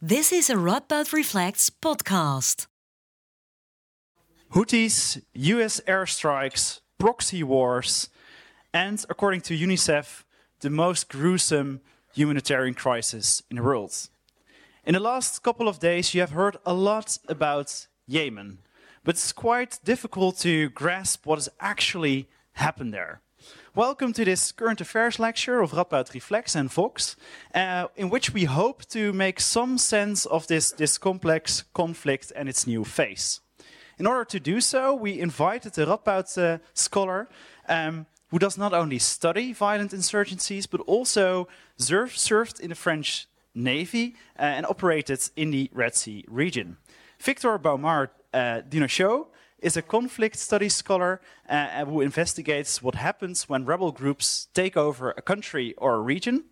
This is a Radboud Reflects podcast. Houthis, US airstrikes, proxy wars, and according to UNICEF, the most gruesome humanitarian crisis in the world. In the last couple of days, you have heard a lot about Yemen, but it's quite difficult to grasp what has actually happened there. Welcome to this current affairs lecture of Radboud Reflects and Vox, uh, in which we hope to make some sense of this, this complex conflict and its new phase. In order to do so, we invited a Radboud uh, scholar um, who does not only study violent insurgencies, but also serve, served in the French Navy uh, and operated in the Red Sea region. Victor Bouemar uh, Dinocheau is a conflict studies scholar uh, who investigates what happens when rebel groups take over a country or a region.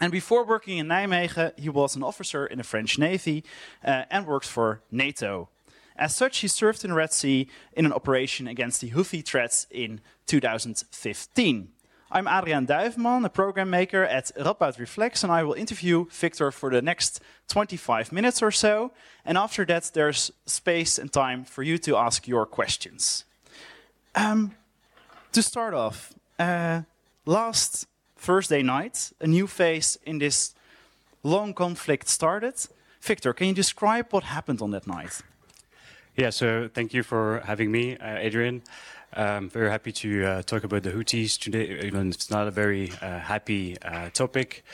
And before working in Nijmegen, he was an officer in the French Navy uh, and worked for NATO. As such, he served in the Red Sea in an operation against the Houthi threats in 2015. I'm Adriaan Duiveman, a program maker at Radboud Reflects, and I will interview Victor for the next 25 minutes or so. And after that, there's space and time for you to ask your questions. Um, to start off, uh, last Thursday night, a new phase in this long conflict started. Victor, can you describe what happened on that night? Yeah, so thank you for having me, uh, Adriaan. I'm very happy to uh, talk about the Houthis today, even if it's not a very uh, happy uh, topic.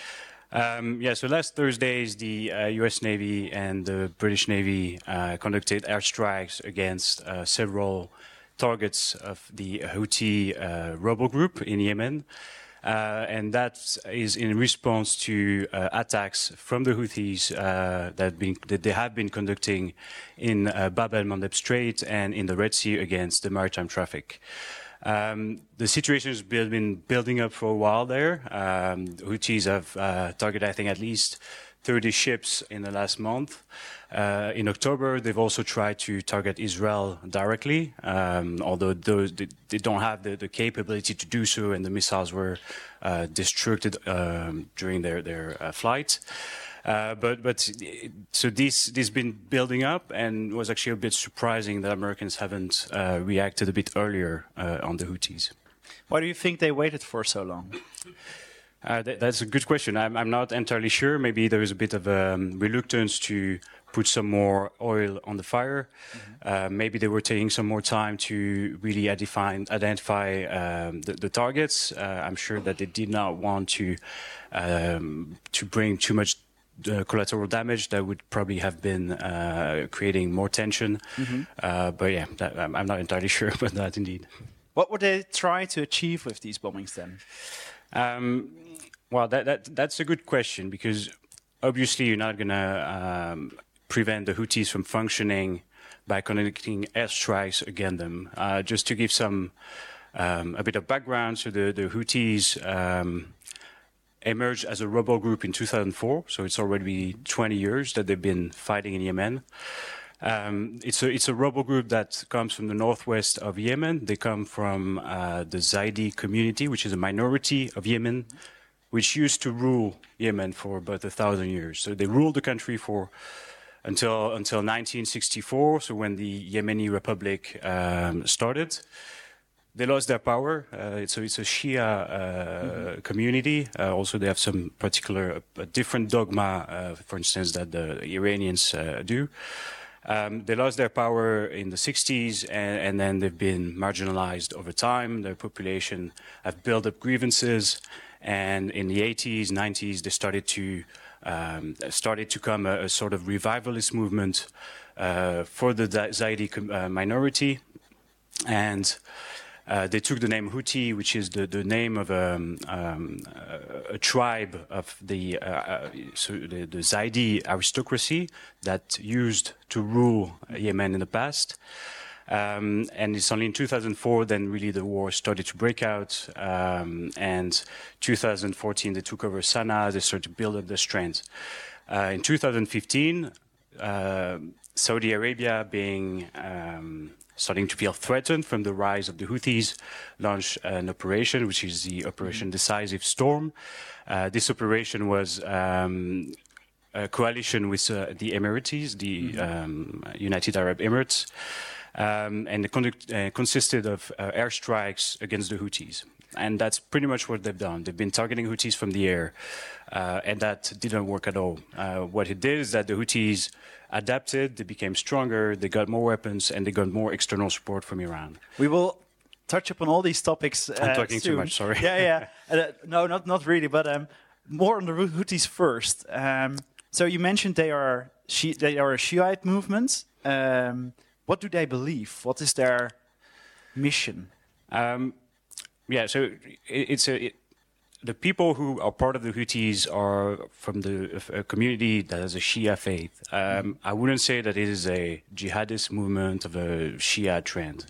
Um, yeah, so last Thursdays, the US uh, Navy and the British Navy uh, conducted airstrikes against uh, several targets of the Houthi rebel group in Yemen. Uh, and that is in response to uh, attacks from the Houthis uh, that, been, that, they have been conducting in Bab el-Mandeb Strait and in the Red Sea against the maritime traffic. Um, the situation has been building up for a while there. Um, Houthis have uh, targeted, I think, at least 30 ships in the last month. Uh, in October, they've also tried to target Israel directly, um, although those, they, they, don't have the, the, capability to do so, and the missiles were uh, destructed um, during their their uh, flight. Uh, but but so this this been building up, and was actually a bit surprising that Americans haven't uh, reacted a bit earlier uh, on the Houthis. Why do you think they waited for so long? Uh, th that's a good question. I'm, I'm, not entirely sure. Maybe there is a bit of um, reluctance to put some more oil on the fire. Mm-hmm. Uh, maybe they were taking some more time to really identify, identify um, the, the, targets. Uh, I'm sure that they did not want to um, to bring too much uh, collateral damage that would probably have been uh, creating more tension. Mm-hmm. Uh, but yeah, that, I'm not entirely sure about that indeed. What would they try to achieve with these bombings then? Um, well, that, that, that's a good question because obviously you're not going to um, prevent the Houthis from functioning by conducting airstrikes against them. Uh, just to give some um, a bit of background, so the, the Houthis um, emerged as a rebel group in 2004, so it's already 20 years that they've been fighting in Yemen. Um, it's a it's a rebel group that comes from the northwest of Yemen. They come from uh, the Zaidi community, which is a minority of Yemen, which used to rule Yemen for about a thousand years. So they ruled the country for until until 1964. So when the Yemeni Republic um, started, they lost their power. Uh, so it's a Shia uh, mm-hmm. community. Uh, also, they have some particular different dogma, uh, for instance, that the Iranians uh, do. Um, they lost their power in the 60s and, and, then they've been marginalized over time. Their population have built up grievances. And in the 80s, 90s, they started to um, started to come a, a, sort of revivalist movement uh, for the Zaidi uh, minority. And uh, they took the name Houthi, which is the, the name of a, um, um, a tribe of the, uh, uh, so the, the Zaidi aristocracy that used to rule Yemen in the past. Um, and it's only in 2004 then really the war started to break out. Um, and 2014 they took over Sana'a. They started to build up their strength. Uh, in 2015, uh, Saudi Arabia being um, starting to feel threatened from the rise of the Houthis, launched an operation, which is the Operation Decisive Storm. Uh, this operation was um, a coalition with uh, the Emirates, the um, United Arab Emirates, and it conduct, uh, consisted of uh, airstrikes against the Houthis. And that's pretty much what they've done. They've been targeting Houthis from the air, uh, and that didn't work at all. Uh, what it did is that the Houthis adapted, they became stronger, they got more weapons, and they got more external support from Iran. We will touch upon all these topics. Uh, I'm talking soon. too much, sorry. Yeah, yeah. uh, no, not not really, but um, more on the Houthis first. Um, so you mentioned they are Shi- they are a Shiite movement. Um, what do they believe? What is their mission? Um, yeah, so it, it's a. It, the people who are part of the Houthis are from the community that has a Shia faith. Um, I wouldn't say that it is a jihadist movement of a Shia trend.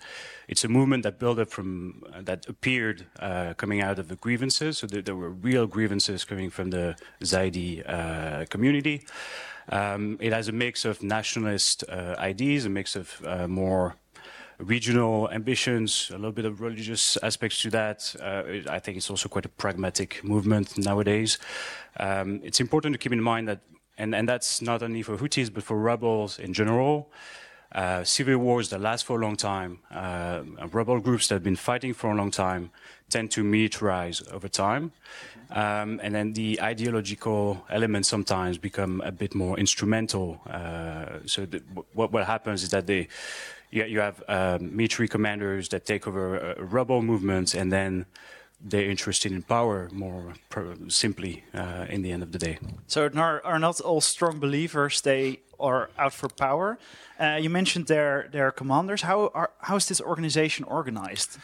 It's a movement that built up from that appeared uh, coming out of the grievances. So there, there, were real grievances coming from the Zaidi uh, community. Um, it has a mix of nationalist uh, ideas, a mix of uh, more regional ambitions, a little bit of religious aspects to that. Uh, I think it's also quite a pragmatic movement nowadays. Um, it's important to keep in mind that, and, and that's not only for Houthis, but for rebels in general. Uh, civil wars that last for a long time, uh, rebel groups that have been fighting for a long time, tend to militarize over time. Um, and then the ideological elements sometimes become a bit more instrumental. Uh, so the, what, what happens is that they, you, you have um, military commanders that take over uh, rebel movements and then they're interested in power more simply uh, in the end of the day. So are, not all strong believers. They are out for power. Uh, you mentioned their their commanders. How are, how is this organization organized?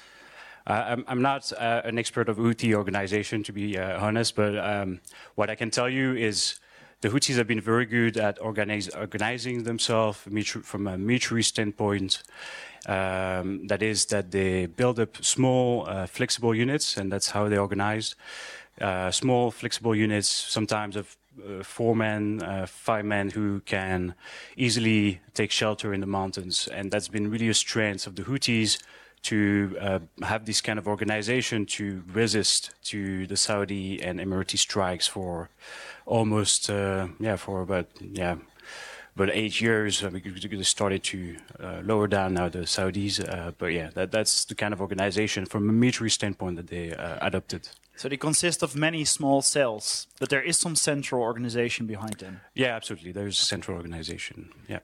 Uh, I'm, I'm, not uh, an expert of Houthi organization, to be uh, honest, but um, what I can tell you is the Houthis have been very good at organize, organizing themselves from a military standpoint. Um, that is, that they build up small, uh, flexible units, and that's how they organized. Uh, small, flexible units, sometimes of uh, four men, uh, five men who can easily take shelter in the mountains. And that's been really a strength of the Houthis to uh, have this kind of organization to resist to the Saudi and Emirati strikes for almost, uh, yeah, for about, yeah, about eight years. Uh, we started to uh, lower down now the Saudis. Uh, but yeah, that, that's the kind of organization from a military standpoint that they uh, adopted. So they consist of many small cells, but there is some central organization behind them. Yeah, absolutely. There's a central organization. Yeah.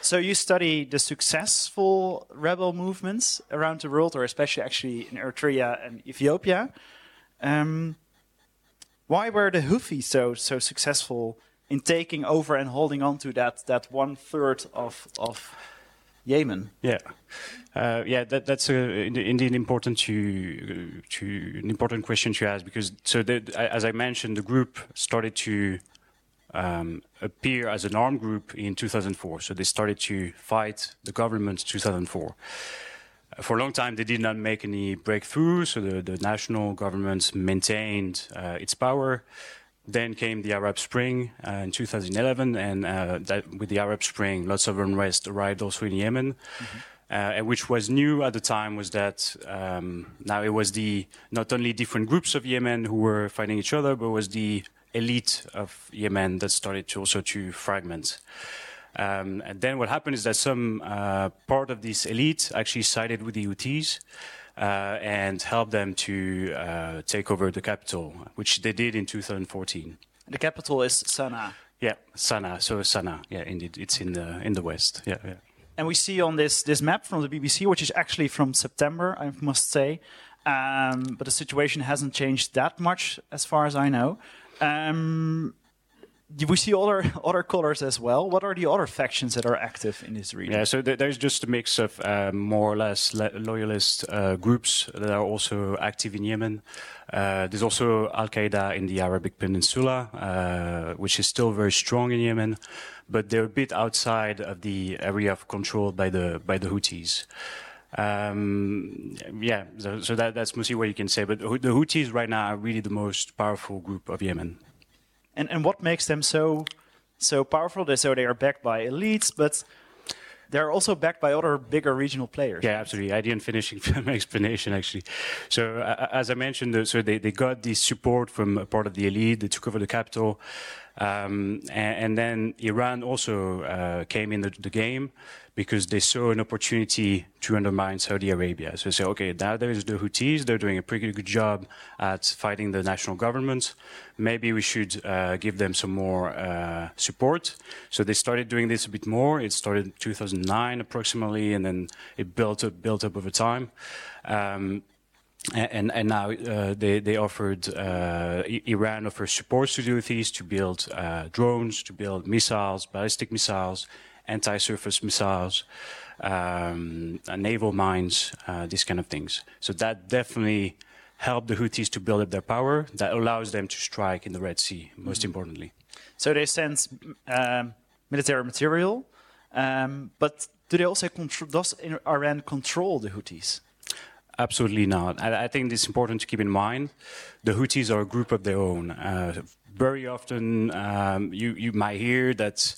So you study the successful rebel movements around the world, or especially actually in Eritrea and Ethiopia. Um, why were the Houthis so so successful in taking over and holding on to that that one third of of Yemen? Yeah, uh, yeah, that, that's a, indeed important to to an important question to ask because so the, as I mentioned, the group started to um, appear as an armed group in 2004. So they started to fight the government in 2004. Uh, for a long time, they did not make any breakthrough, so the, the national government maintained uh, its power. Then came the Arab Spring uh, in 2011, and uh, that, with the Arab Spring, lots of unrest arrived also in Yemen. Mm-hmm. Uh, and which was new at the time was that um, now it was the not only different groups of Yemen who were fighting each other, but was the elite of Yemen that started to also to fragment. Um, and then what happened is that some uh, part of this elite actually sided with the Houthis uh, and helped them to uh, take over the capital, which they did in 2014. The capital is Sana'a. Yeah, Sana'a. So Sana'a. Yeah, indeed, it's in the in the west. Yeah, yeah. And we see on this this map from the BBC, which is actually from September, I must say. Um, but the situation hasn't changed that much, as far as I know. Um, we see other other colors as well. What are the other factions that are active in this region? Yeah, so th there's just a mix of uh, more or less loyalist uh, groups that are also active in Yemen. Uh, there's also Al Qaeda in the Arabic Peninsula, uh, which is still very strong in Yemen, but they're a bit outside of the area controlled by the by the Houthis. Um, yeah, so, so that, that's mostly what you can say. But the Houthis right now are really the most powerful group of Yemen. And and what makes them so so powerful? They so they are backed by elites, but they're also backed by other bigger regional players. Yeah, absolutely. I didn't finish my explanation actually. So uh, as I mentioned, so they, they got this support from a part of the elite. They took over the capital. Um, and, and, then Iran also uh, came in the, the, game because they saw an opportunity to undermine Saudi Arabia. So they say, okay, now there's the Houthis, they're doing a pretty good job at fighting the national government. Maybe we should uh, give them some more uh, support. So they started doing this a bit more. It started in 2009 approximately, and then it built up, built up over time. Um, and, and now uh, they, they offered uh, Iran offers support to the Houthis to build uh, drones, to build missiles, ballistic missiles, anti-surface missiles, um, naval mines, uh, these kind of things. So that definitely helped the Houthis to build up their power. That allows them to strike in the Red Sea. Most mm-hmm. importantly. So they send um, military material, um, but do they also control? Does Iran control the Houthis? Absolutely not. I, I, think it's important to keep in mind the Houthis are a group of their own. Uh, very often, um, you, you might hear that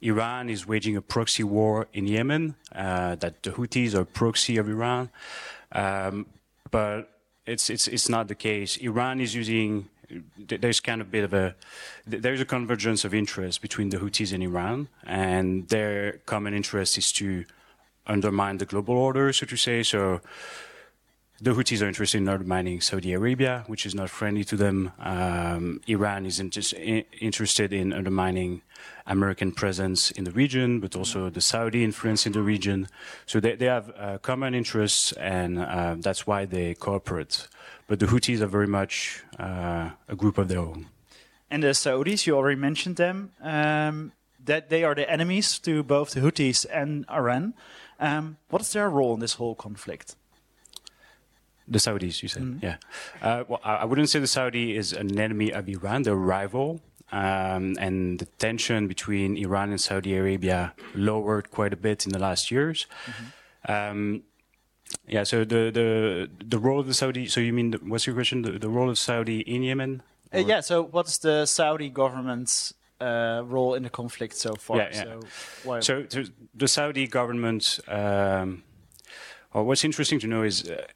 Iran is waging a proxy war in Yemen, uh, that the Houthis are proxy of Iran. Um, but it's, it's, it's not the case. Iran is using, there's kind of a bit of a, there's a convergence of interest between the Houthis and Iran, and their common interest is to undermine the global order, so to say. So the Houthis are interested in undermining Saudi Arabia, which is not friendly to them. Um, Iran is in interested in undermining American presence in the region, but also the Saudi influence in the region. So they, they have uh, common interests, and uh, that's why they cooperate. But the Houthis are very much uh, a group of their own. And the Saudis, you already mentioned them, um, that they are the enemies to both the Houthis and Iran. Um, what is their role in this whole conflict? The Saudis, you said, mm yeah. Uh, well, I wouldn't say the Saudi is an enemy of Iran; they're a rival. Um, and the tension between Iran and Saudi Arabia lowered quite a bit in the last years. Mm -hmm. um, yeah. So the the the role of the Saudi. So you mean the, what's your question? The, the role of Saudi in Yemen? Uh, yeah. So what's the Saudi government's uh, role in the conflict so far? Yeah. yeah. So, so, so, the Saudi government. Um, well, what's interesting to know is. Uh,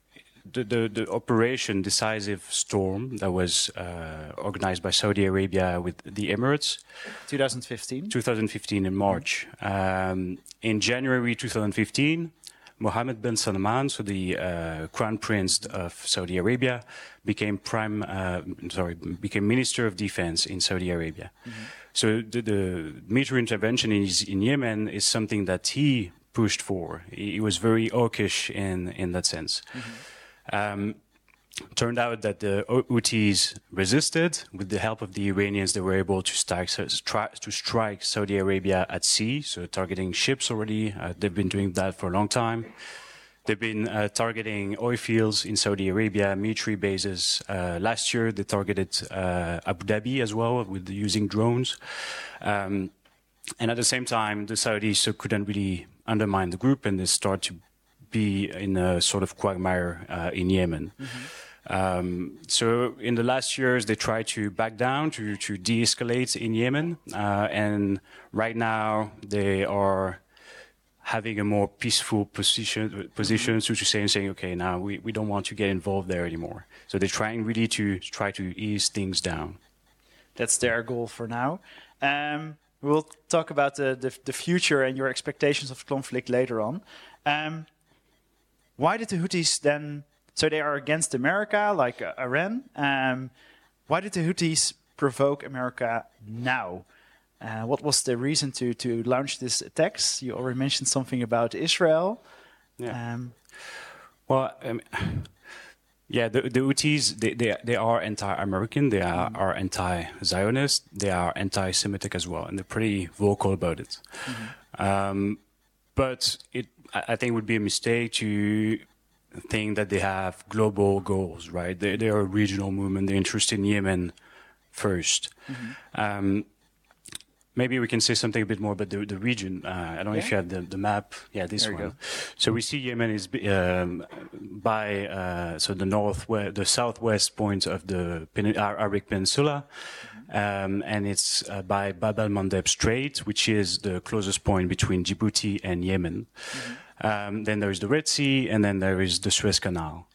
the, the, the, operation Decisive Storm that was uh, organized by Saudi Arabia with the Emirates. 2015? 2015 in March. Um, in January 2015, Mohammed bin Salman, so the uh, crown prince of Saudi Arabia, became prime, uh, sorry, became minister of defense in Saudi Arabia. Mm-hmm. So the, the, military intervention in, in, Yemen is something that he pushed for. He, was very hawkish in in that sense. Mm-hmm. Um, turned out that the Houthis resisted. With the help of the Iranians, they were able to strike, to strike Saudi Arabia at sea, so targeting ships already. Uh, they've been doing that for a long time. They've been uh, targeting oil fields in Saudi Arabia, military bases. Uh, last year, they targeted uh, Abu Dhabi as well with using drones. Um, and at the same time, the Saudis couldn't really undermine the group, and they start to be in a sort of quagmire uh, in Yemen. Mm-hmm. Um, so in the last years, they tried to back down to, to de-escalate in Yemen, uh, and right now they are having a more peaceful position, position mm-hmm. so to say, and saying, okay, now we, we don't want to get involved there anymore. So they're trying really to try to ease things down. That's their goal for now. Um, we'll talk about the, the, the, future and your expectations of conflict later on. Um, why did the Houthis then? So they are against America, like uh, Iran. Um, why did the Houthis provoke America now? Uh, what was the reason to to launch this attacks? You already mentioned something about Israel. Yeah. Um, well, um, yeah, the, the Houthis they, they, they are anti-American. They are, mm. are anti-Zionist. They are anti-Semitic as well, and they're pretty vocal about it. Mm -hmm. um, but it I think it would be a mistake to think that they have global goals, right? They, they are a regional movement. They're interested in Yemen 1st mm-hmm. um, maybe we can say something a bit more about the, the region. Uh, I don't know yeah. if you have the, the map. Yeah, this there one. So we see Yemen is um, by uh, so the northwest, the southwest point of the Arabic Peninsula. Mm-hmm. Um, and it's uh, by Bab el Mandeb Strait, which is the closest point between Djibouti and Yemen. Mm-hmm. Um, then there is the Red Sea, and then there is the Suez Canal.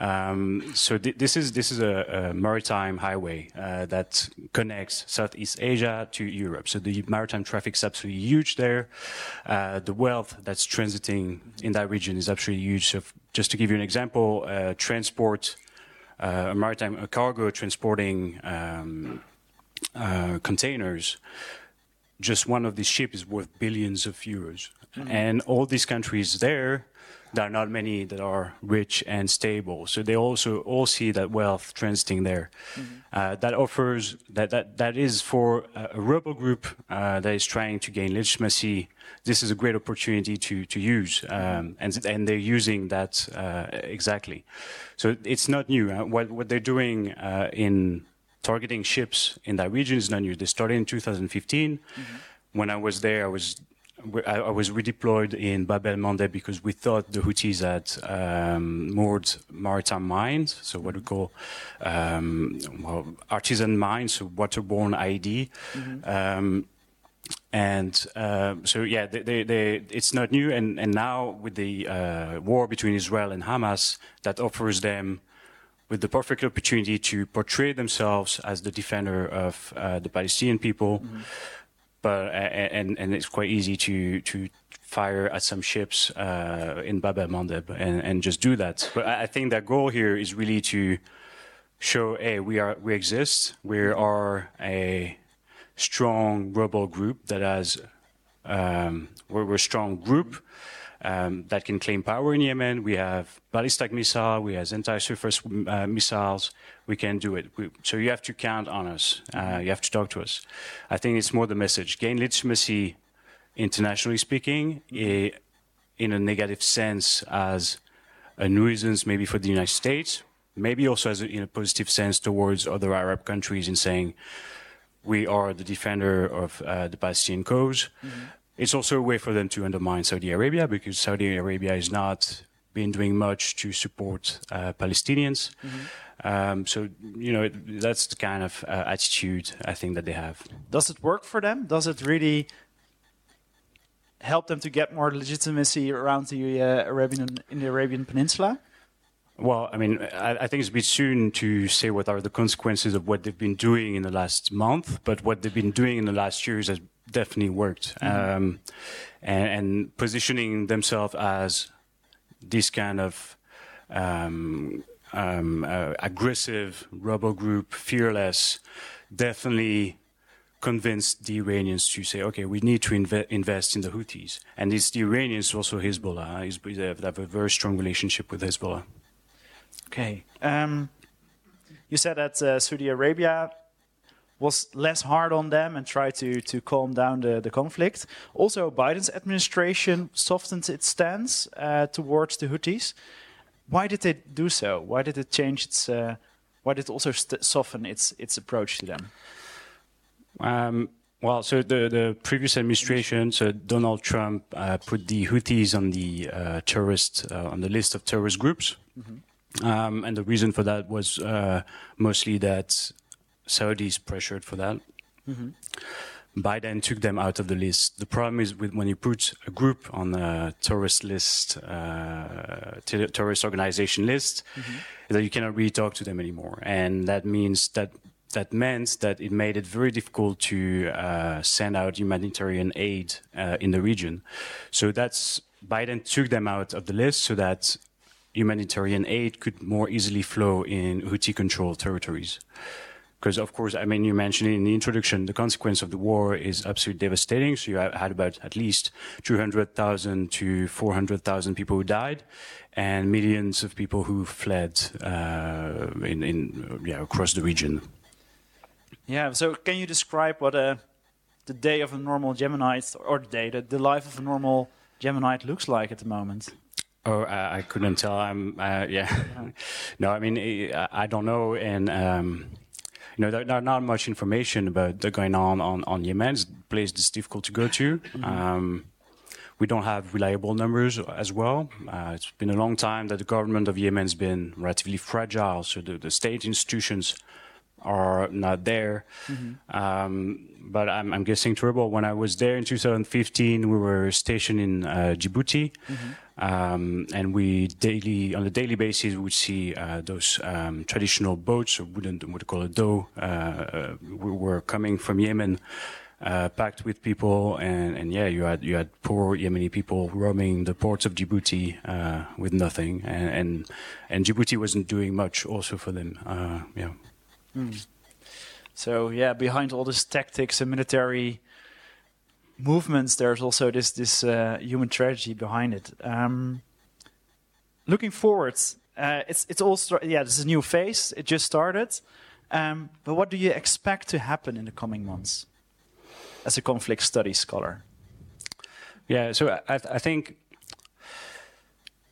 Um, so th- this is this is a, a maritime highway uh, that connects Southeast Asia to Europe. So the maritime traffic is absolutely huge there. Uh, the wealth that's transiting in that region is absolutely huge. So f- just to give you an example, uh, transport uh, a maritime a cargo transporting um, uh, containers, just one of these ships is worth billions of euros. And all these countries there, there are not many that are rich and stable. So they also all see that wealth transiting there. Uh, that offers that, that that is for a, a rebel group uh, that is trying to gain legitimacy. This is a great opportunity to to use, um, and and they're using that uh, exactly. So it's not new. Uh, what what they're doing uh, in targeting ships in that region is not new. They started in 2015. When I was there, I was I, was redeployed in Bab el Mandeb because we thought the Houthis had um, moored maritime mines, so what we call um, well, artisan mines, so waterborne IED. Um, and uh, so, yeah, they, they, they, it's not new. And, and now with the uh, war between Israel and Hamas, that offers them with the perfect opportunity to portray themselves as the defender of uh, the Palestinian people. But and and it's quite easy to to fire at some ships uh, in Bab el Mandeb and, and just do that. But I think that goal here is really to show, hey, we are we exist. We are a strong rebel group that has um, we're, we're a strong group um, that can claim power in Yemen. We have ballistic missile, we have anti-surface uh, missiles. We can do it. We, so you have to count on us. Uh, you have to talk to us. I think it's more the message: gain legitimacy, internationally speaking, in a negative sense as a nuisance maybe for the United States, maybe also as a, in a positive sense towards other Arab countries in saying we are the defender of uh, the Palestinian cause. It's also a way for them to undermine Saudi Arabia because Saudi Arabia has not been doing much to support uh, Palestinians. Um, so you know it, that's the kind of uh, attitude I think that they have. Does it work for them? Does it really help them to get more legitimacy around the uh, Arabian in the Arabian Peninsula? Well, I mean, I, I think it's a bit soon to say what are the consequences of what they've been doing in the last month, but what they've been doing in the last years has definitely worked. Um, and, and positioning themselves as this kind of um, um, uh, aggressive rebel group, fearless, definitely convinced the Iranians to say, okay, we need to inve- invest in the Houthis. And it's the Iranians, also Hezbollah. Hezbollah- They have, they have a very strong relationship with Hezbollah. Okay. Um, you said that uh, Saudi Arabia was less hard on them and tried to, to calm down the, the conflict. Also, Biden's administration softened its stance uh, towards the Houthis. Why did they do so? Why did it change its? Uh, why did it also st- soften its its approach to them? Um, well, so the, the previous administration, so Donald Trump uh, put the Houthis on the uh, terrorist uh, on the list of terrorist groups, um, and the reason for that was uh, mostly that Saudis pressured for that. Biden took them out of the list. The problem is with when you put a group on a terrorist list, uh, ter- terrorist organization list, that you cannot really talk to them anymore, and that means that that meant that it made it very difficult to uh, send out humanitarian aid uh, in the region. So that's Biden took them out of the list so that humanitarian aid could more easily flow in Houthi-controlled territories. Because of course, I mean, you mentioned in the introduction, the consequence of the war is absolutely devastating. So you had about at least 200,000 to 400,000 people who died, and millions of people who fled uh, in, in yeah across the region. Yeah. So, can you describe what a the day of a normal Yemenite, or the day, the, the life of a normal Yemeni looks like at the moment? Oh, I, I couldn't tell. I'm uh, yeah. no, I mean I, I don't know, and um, you know there, there are not much information about the going on on on Yemen. It's a place that's difficult to go to. Um, we don't have reliable numbers as well. Uh, it's been a long time that the government of Yemen has been relatively fragile, so the, the state institutions are not there. Um, but I'm, I'm guessing terrible. When I was there in 2015, we were stationed in uh, Djibouti, um, and we daily, on a daily basis, we would see uh, those um, traditional boats, or wouldn't what call a dhow, uh, uh, we were coming from Yemen. Uh, packed with people, and, and yeah, you had you had poor Yemeni people roaming the ports of Djibouti uh, with nothing, and, and and Djibouti wasn't doing much also for them. Uh, yeah. So yeah, behind all these tactics and military movements, there's also this this uh, human tragedy behind it. Um, looking forward, uh, it's it's all yeah. This is a new phase. It just started. Um, but what do you expect to happen in the coming months, as a conflict studies scholar? Yeah, so I, I think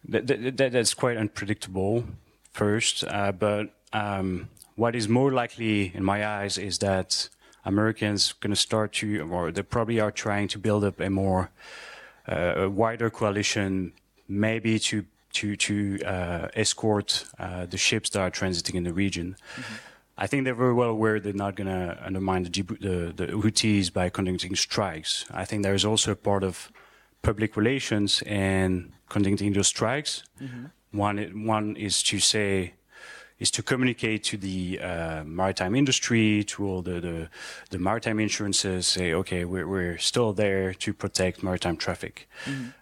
that, that that's quite unpredictable first, uh, but um, what is more likely in my eyes is that Americans going to start to, or they probably are trying to build up a more uh, a wider coalition, maybe to to to uh, escort uh, the ships that are transiting in the region. I think they're very well aware they're not going to undermine the, the, the Houthis by conducting strikes. I think there is also a part of public relations and conducting those strikes. One, one is to say, is to communicate to the uh, maritime industry, to all the, the, the maritime insurances, say, okay, we're, we're still there to protect maritime traffic.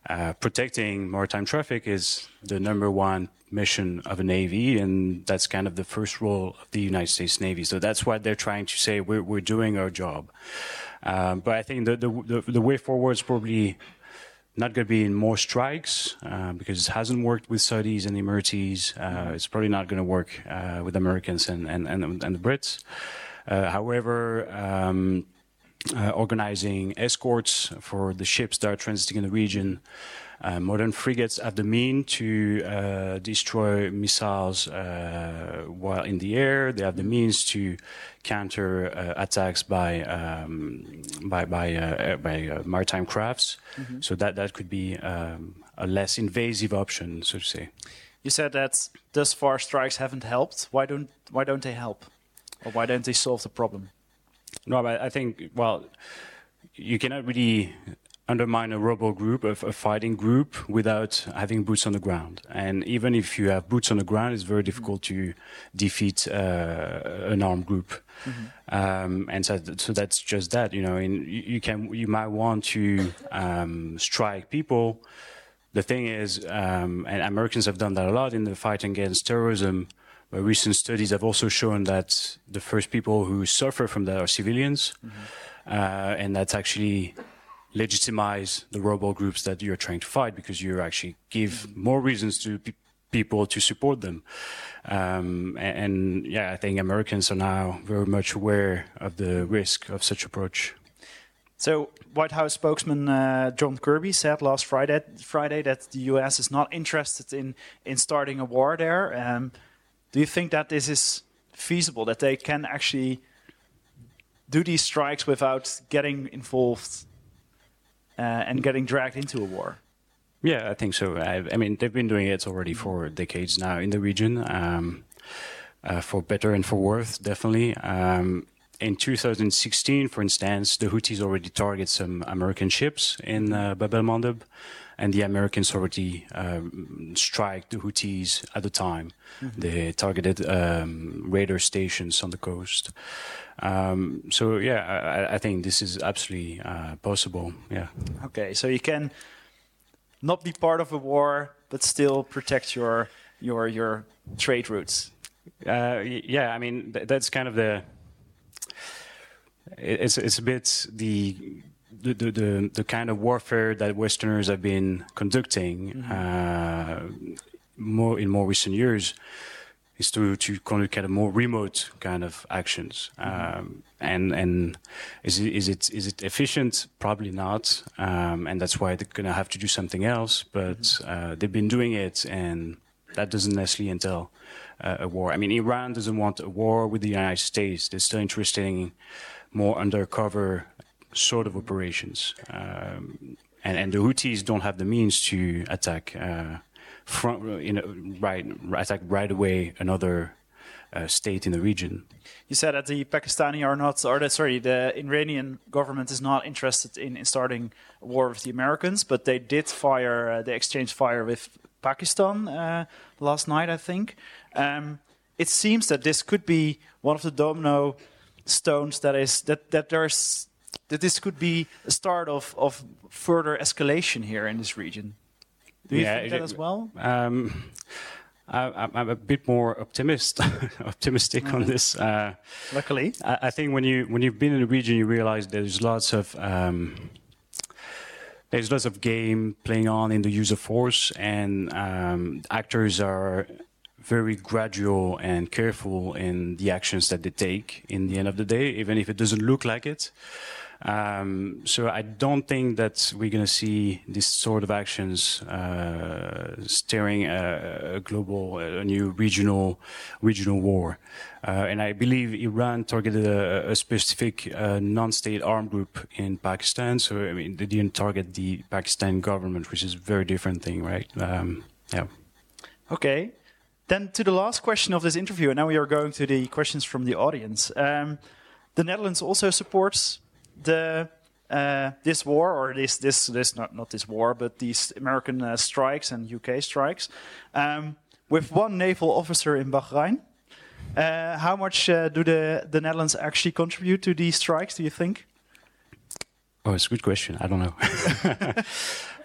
Uh, protecting maritime traffic is the number one mission of a navy, and that's kind of the first role of the United States Navy. So that's what they're trying to say. We're, we're doing our job. Um, but I think the, the, the, the way forward is probably not going to be in more strikes uh, because it hasn't worked with Saudis and Emiratis. Uh, it's probably not going to work uh, with Americans and, and, and, and the Brits. Uh, however, um, uh, organizing escorts for the ships that are transiting in the region. Uh, modern frigates have the mean to uh, destroy missiles uh, while in the air. They have the means to counter uh, attacks by um, by by, uh, by uh, maritime crafts. So that that could be um, a less invasive option, so to say. You said that thus far strikes haven't helped. Why don't why don't they help, or why don't they solve the problem? No, but I think well, you cannot really undermine a rebel group, a, a fighting group, without having boots on the ground. And even if you have boots on the ground, it's very difficult to defeat uh, an armed group. Um, and so, so that's just that. You know, in, you, can you might want to um, strike people. The thing is, um, and Americans have done that a lot in the fight against terrorism. But recent studies have also shown that the first people who suffer from that are civilians, uh, and that's actually legitimize the rebel groups that you're trying to fight because you actually give more reasons to pe- people to support them. Um, and, and yeah, I think Americans are now very much aware of the risk of such approach. So, White House spokesman uh, John Kirby said last Friday, Friday that the U.S. is not interested in in starting a war there. Um, do you think that this is feasible? That they can actually do these strikes without getting involved uh, and getting dragged into a war? Yeah, I think so. I, I mean, they've been doing it already for decades now in the region, um, uh, for better and for worse, definitely. Um, in 2016, for instance, the Houthis already target some American ships in uh, Bab el Mandeb, and the Americans already um, strike the Houthis at the time. They targeted um, radar stations on the coast. Um, so yeah, I, I think this is absolutely uh, possible. Yeah. Okay, so you can not be part of a war, but still protect your your your trade routes. Uh, yeah, I mean th- that's kind of the. It's it's a bit the the, the the the kind of warfare that Westerners have been conducting uh, more in more recent years is to to conduct of more remote kind of actions. Um, and and is it is it is it efficient? Probably not. Um, and that's why they're going to have to do something else. But uh, they've been doing it, and that doesn't necessarily entail uh, a war. I mean, Iran doesn't want a war with the United States. They're still interested in more undercover sort of operations. Um, and, and the Houthis don't have the means to attack uh, front, you know, right, attack right away another uh, state in the region. You said that the Pakistani are not, or the, sorry, the Iranian government is not interested in, in starting a war with the Americans, but they did fire, uh, they exchanged fire with Pakistan uh, last night, I think. Um, it seems that this could be one of the domino stones that is that that there's that this could be a start of of further escalation here in this region. Do you Yeah, think it- that as well? Um, I, I'm- I'm a bit more optimist, optimistic on this. Uh, Luckily, I, I think when you when you've been in the region, you realize there's lots of um, there's lots of game playing on in the use of force, and um, actors are very gradual and careful in the actions that they take. In the end of the day, even if it doesn't look like it. Um, so I don't think that we're going to see this sort of actions uh, steering a, global, a new regional, regional war. Uh, and I believe Iran targeted a, a specific uh, non-state armed group in Pakistan. So I mean, they didn't target the Pakistan government, which is a very different thing, right? Um, yeah. Okay. Then to the last question of this interview, and now we are going to the questions from the audience. Um, the Netherlands also supports the uh, this war, or this this this not not this war, but these American uh, strikes and UK strikes, um, with one naval officer in Bahrain. Uh, how much uh, do the the Netherlands actually contribute to these strikes? Do you think? Oh, it's a good question. I don't know.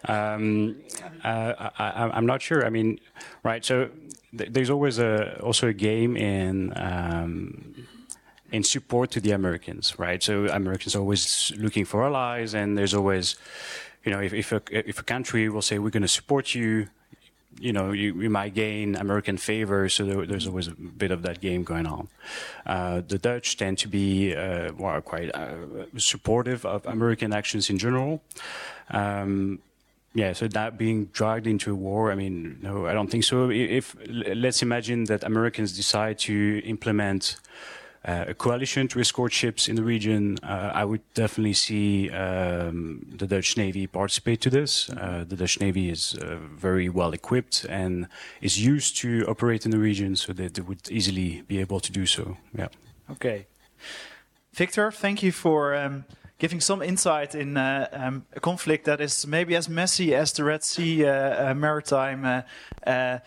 um, uh, I, I'm not sure. I mean, right. So th- there's always a also a game in um, in support to the Americans, right? So Americans are always looking for allies, and there's always, you know, if if a, if a country will say we're going to support you. You know, you, you might gain American favor, so there, there's always a bit of that game going on. Uh, the Dutch tend to be uh, well, quite uh, supportive of American actions in general. Um, yeah, so that being dragged into a war, I mean, no, I don't think so. If let's imagine that Americans decide to implement a coalition to escort ships in the region, uh, I would definitely see um, the Dutch Navy participate to this. Uh, the Dutch Navy is uh, very well equipped and is used to operate in the region, so that they would easily be able to do so. Yeah. Okay. Victor, thank you for um, giving some insight in uh, um, a conflict that is maybe as messy as the Red Sea uh, uh, maritime uh, uh,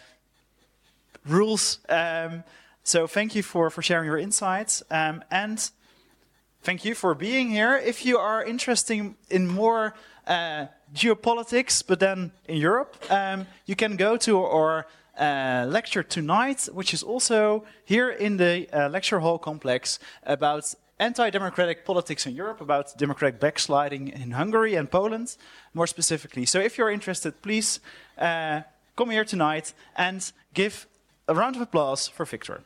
rules. Um, so thank you for, for sharing your insights. Um, and thank you for being here. If you are interested in more uh, geopolitics, but then in Europe, um, you can go to our uh, lecture tonight, which is also here in the uh, lecture hall complex about anti-democratic politics in Europe, about democratic backsliding in Hungary and Poland, more specifically. So if you're interested, please uh, come here tonight and give a round of applause for Victor.